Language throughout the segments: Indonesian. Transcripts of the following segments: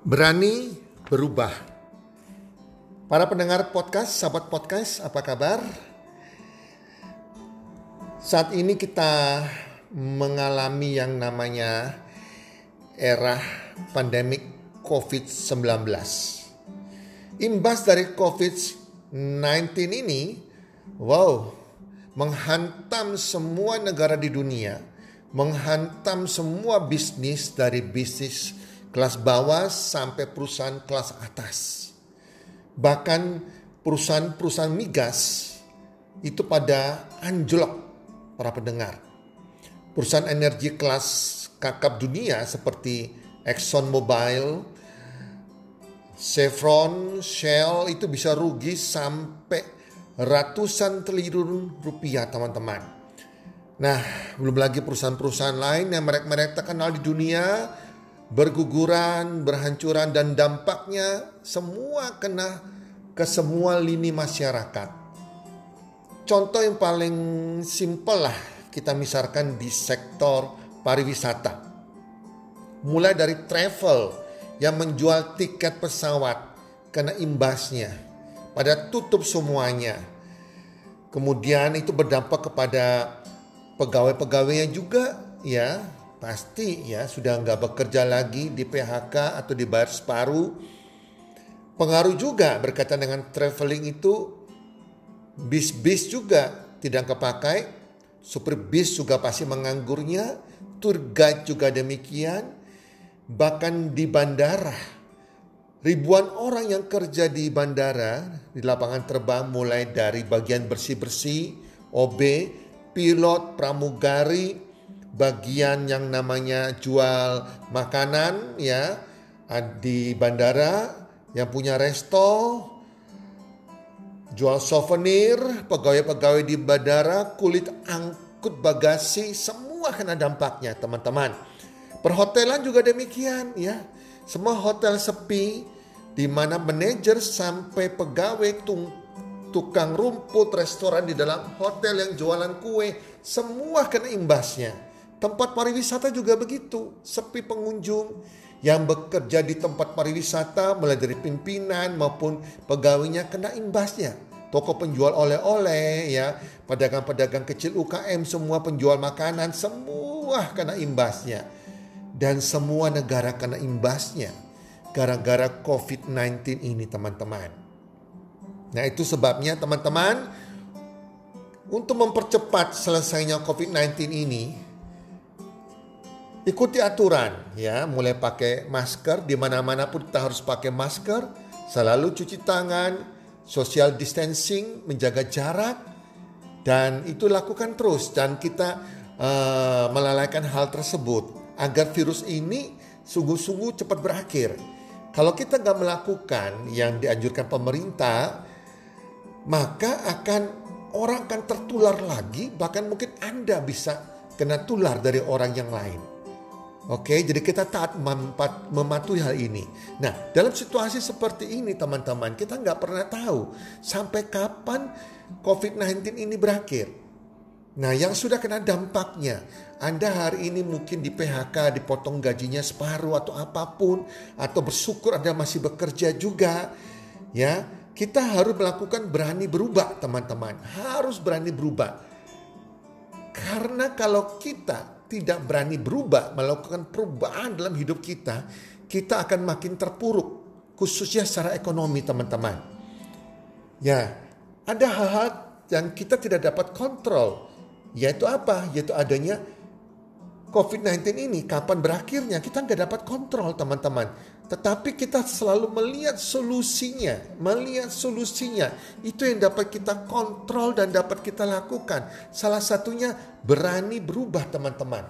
Berani berubah. Para pendengar podcast, sahabat podcast, apa kabar? Saat ini kita mengalami yang namanya era pandemik COVID-19. Imbas dari COVID-19 ini, wow, menghantam semua negara di dunia, menghantam semua bisnis dari bisnis kelas bawah sampai perusahaan kelas atas. Bahkan perusahaan-perusahaan migas itu pada anjlok para pendengar. Perusahaan energi kelas kakap dunia seperti Exxon Mobil, Chevron, Shell itu bisa rugi sampai ratusan triliun rupiah teman-teman. Nah, belum lagi perusahaan-perusahaan lain yang merek-merek terkenal di dunia berguguran, berhancuran dan dampaknya semua kena ke semua lini masyarakat. Contoh yang paling simpel lah kita misalkan di sektor pariwisata. Mulai dari travel yang menjual tiket pesawat kena imbasnya. Pada tutup semuanya. Kemudian itu berdampak kepada pegawai-pegawainya juga ya pasti ya sudah nggak bekerja lagi di PHK atau dibayar separuh. Pengaruh juga berkaitan dengan traveling itu bis-bis juga tidak kepakai, supir bis juga pasti menganggurnya, tour guide juga demikian, bahkan di bandara. Ribuan orang yang kerja di bandara, di lapangan terbang mulai dari bagian bersih-bersih, OB, pilot, pramugari, bagian yang namanya jual makanan ya di bandara yang punya resto jual souvenir pegawai-pegawai di bandara kulit angkut bagasi semua kena dampaknya teman-teman. Perhotelan juga demikian ya. Semua hotel sepi di mana manajer sampai pegawai tung, tukang rumput restoran di dalam hotel yang jualan kue semua kena imbasnya Tempat pariwisata juga begitu, sepi pengunjung yang bekerja di tempat pariwisata mulai dari pimpinan maupun pegawainya kena imbasnya. Toko penjual oleh-oleh ya, pedagang-pedagang kecil UKM semua penjual makanan semua kena imbasnya. Dan semua negara kena imbasnya gara-gara COVID-19 ini teman-teman. Nah itu sebabnya teman-teman untuk mempercepat selesainya COVID-19 ini ikuti aturan ya, mulai pakai masker di mana-mana pun kita harus pakai masker, selalu cuci tangan, social distancing, menjaga jarak dan itu lakukan terus dan kita uh, melalaikan hal tersebut agar virus ini sungguh-sungguh cepat berakhir. Kalau kita nggak melakukan yang dianjurkan pemerintah, maka akan orang akan tertular lagi, bahkan mungkin Anda bisa kena tular dari orang yang lain. Oke, jadi kita taat mematuhi hal ini. Nah, dalam situasi seperti ini teman-teman, kita nggak pernah tahu sampai kapan COVID-19 ini berakhir. Nah, yang sudah kena dampaknya, Anda hari ini mungkin di PHK, dipotong gajinya separuh atau apa pun, atau bersyukur Anda masih bekerja juga, ya. Kita harus melakukan berani berubah, teman-teman. Harus berani berubah. Karena kalau kita tidak berani berubah, melakukan perubahan dalam hidup kita, kita akan makin terpuruk, khususnya secara ekonomi teman-teman. Ya, ada hal-hal yang kita tidak dapat kontrol, yaitu apa? Yaitu adanya COVID-19 ini kapan berakhirnya kita nggak dapat kontrol teman-teman. Tetapi kita selalu melihat solusinya, melihat solusinya. Itu yang dapat kita kontrol dan dapat kita lakukan. Salah satunya berani berubah teman-teman.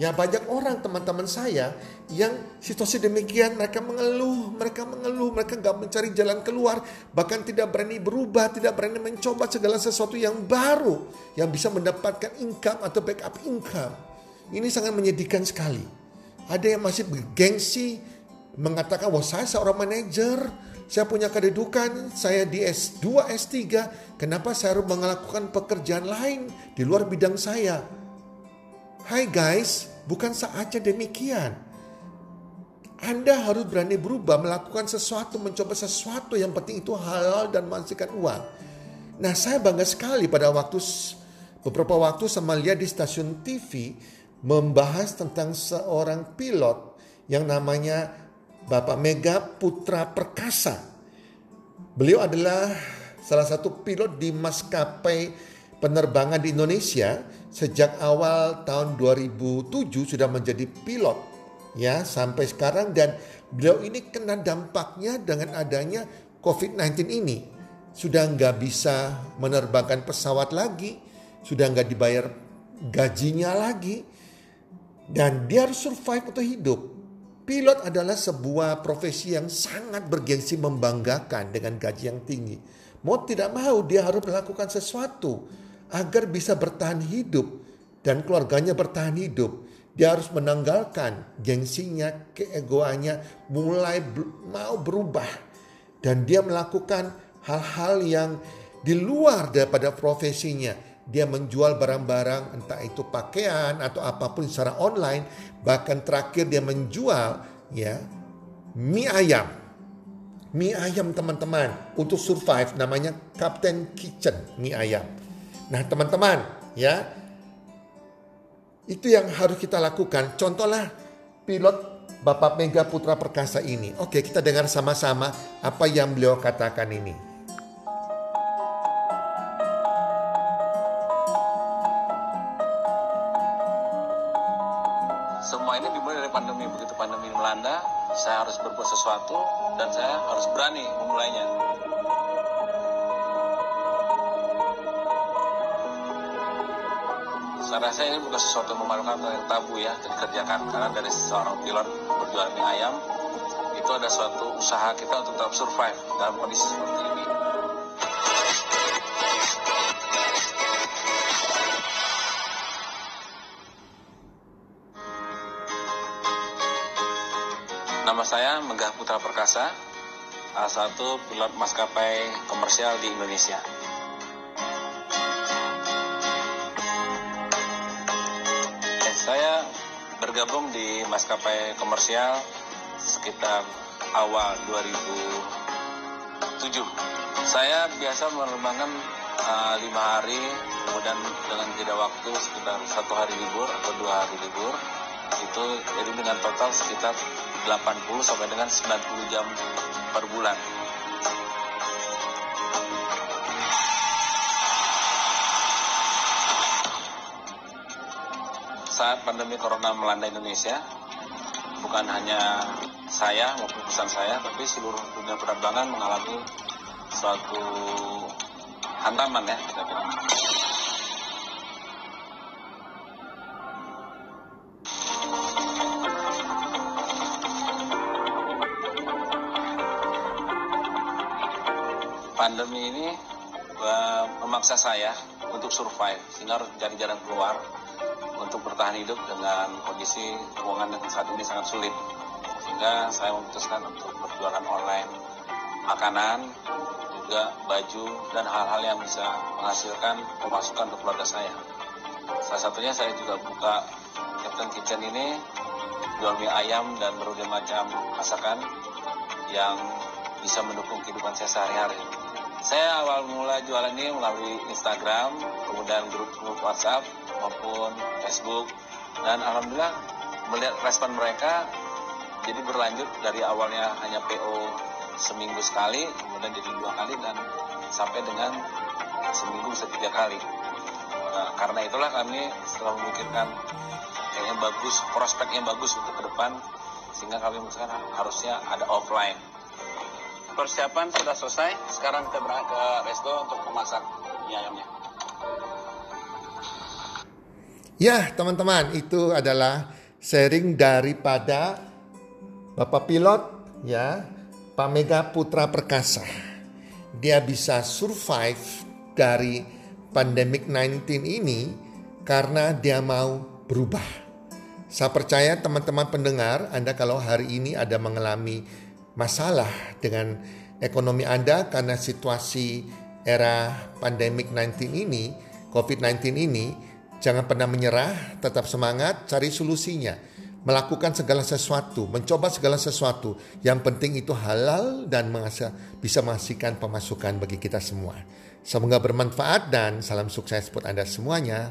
Ya banyak orang teman-teman saya yang situasi demikian mereka mengeluh, mereka mengeluh, mereka nggak mencari jalan keluar, bahkan tidak berani berubah, tidak berani mencoba segala sesuatu yang baru yang bisa mendapatkan income atau backup income. Ini sangat menyedihkan sekali. Ada yang masih bergengsi mengatakan, wah saya seorang manajer, saya punya kedudukan, saya di S2, S3, kenapa saya harus melakukan pekerjaan lain di luar bidang saya? Hai guys, bukan saatnya demikian. Anda harus berani berubah, melakukan sesuatu, mencoba sesuatu yang penting itu halal dan menghasilkan uang. Nah saya bangga sekali pada waktu beberapa waktu sama lihat di stasiun TV membahas tentang seorang pilot yang namanya Bapak Mega Putra Perkasa. Beliau adalah salah satu pilot di maskapai penerbangan di Indonesia sejak awal tahun 2007 sudah menjadi pilot ya sampai sekarang dan beliau ini kena dampaknya dengan adanya COVID-19 ini. Sudah nggak bisa menerbangkan pesawat lagi, sudah nggak dibayar gajinya lagi, dan dia harus survive atau hidup. Pilot adalah sebuah profesi yang sangat bergengsi membanggakan dengan gaji yang tinggi. Mau tidak mau dia harus melakukan sesuatu agar bisa bertahan hidup dan keluarganya bertahan hidup. Dia harus menanggalkan gengsinya, keegoannya, mulai mau berubah. Dan dia melakukan hal-hal yang di luar daripada profesinya dia menjual barang-barang entah itu pakaian atau apa pun secara online bahkan terakhir dia menjual ya mie ayam. Mie ayam teman-teman untuk survive namanya Captain Kitchen mie ayam. Nah teman-teman ya itu yang harus kita lakukan. Contohlah pilot Bapak Mega Putra Perkasa ini. Oke kita dengar sama-sama apa yang beliau katakan ini saya harus berbuat sesuatu dan saya harus berani memulainya. Saya rasa ini bukan sesuatu yang memalukan atau yang tabu ya dikerjakan karena dari seorang pilot berjualan ayam itu ada suatu usaha kita untuk tetap survive dalam kondisi seperti ini. Nama saya Megah Putra Perkasa, salah satu pilot maskapai komersial di Indonesia. Saya bergabung di maskapai komersial sekitar awal 2007. Saya biasa menerbangkan uh, lima hari, kemudian dengan jeda waktu sekitar satu hari libur atau dua hari libur. Itu jadi dengan total sekitar 80 sampai dengan 90 jam per bulan. Saat pandemi corona melanda Indonesia, bukan hanya saya maupun perusahaan saya, tapi seluruh dunia penerbangan mengalami suatu hantaman ya kita. Pandemi ini uh, memaksa saya untuk survive. Sehingga harus mencari jalan keluar untuk bertahan hidup dengan kondisi keuangan yang saat ini sangat sulit. Sehingga saya memutuskan untuk berjualan online. Makanan juga baju dan hal-hal yang bisa menghasilkan pemasukan untuk keluarga saya. Salah satunya saya juga buka Captain Kitchen ini jual mie ayam dan berbagai macam masakan yang bisa mendukung kehidupan saya sehari-hari Saya awal mula jualan ini melalui Instagram, kemudian grup-grup WhatsApp maupun Facebook, dan alhamdulillah melihat respon mereka jadi berlanjut dari awalnya hanya PO seminggu sekali, kemudian jadi dua kali dan sampai dengan seminggu bisa tiga kali. Nah, karena itulah kami setelah memikirkan kayaknya bagus, prospek yang bagus untuk ke depan, sehingga kami memutuskan harusnya ada offline. Persiapan sudah selesai, sekarang kita berangkat ke resto untuk memasak mie ayamnya. Ya, teman-teman, itu adalah sharing daripada Bapak pilot ya, Pak Mega Putra Perkasa. Dia bisa survive dari pandemic 19 ini karena dia mau berubah. Saya percaya teman-teman pendengar, Anda kalau hari ini ada mengalami masalah dengan ekonomi Anda karena situasi era pandemic 19 ini, COVID-19 ini, Jangan pernah menyerah, tetap semangat, cari solusinya. Melakukan segala sesuatu, mencoba segala sesuatu. Yang penting itu halal dan bisa menghasilkan pemasukan bagi kita semua. Semoga bermanfaat dan salam sukses buat Anda semuanya.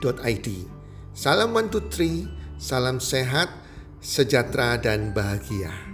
healthcommunity.id. Salam one two three, salam sehat, sejahtera dan bahagia.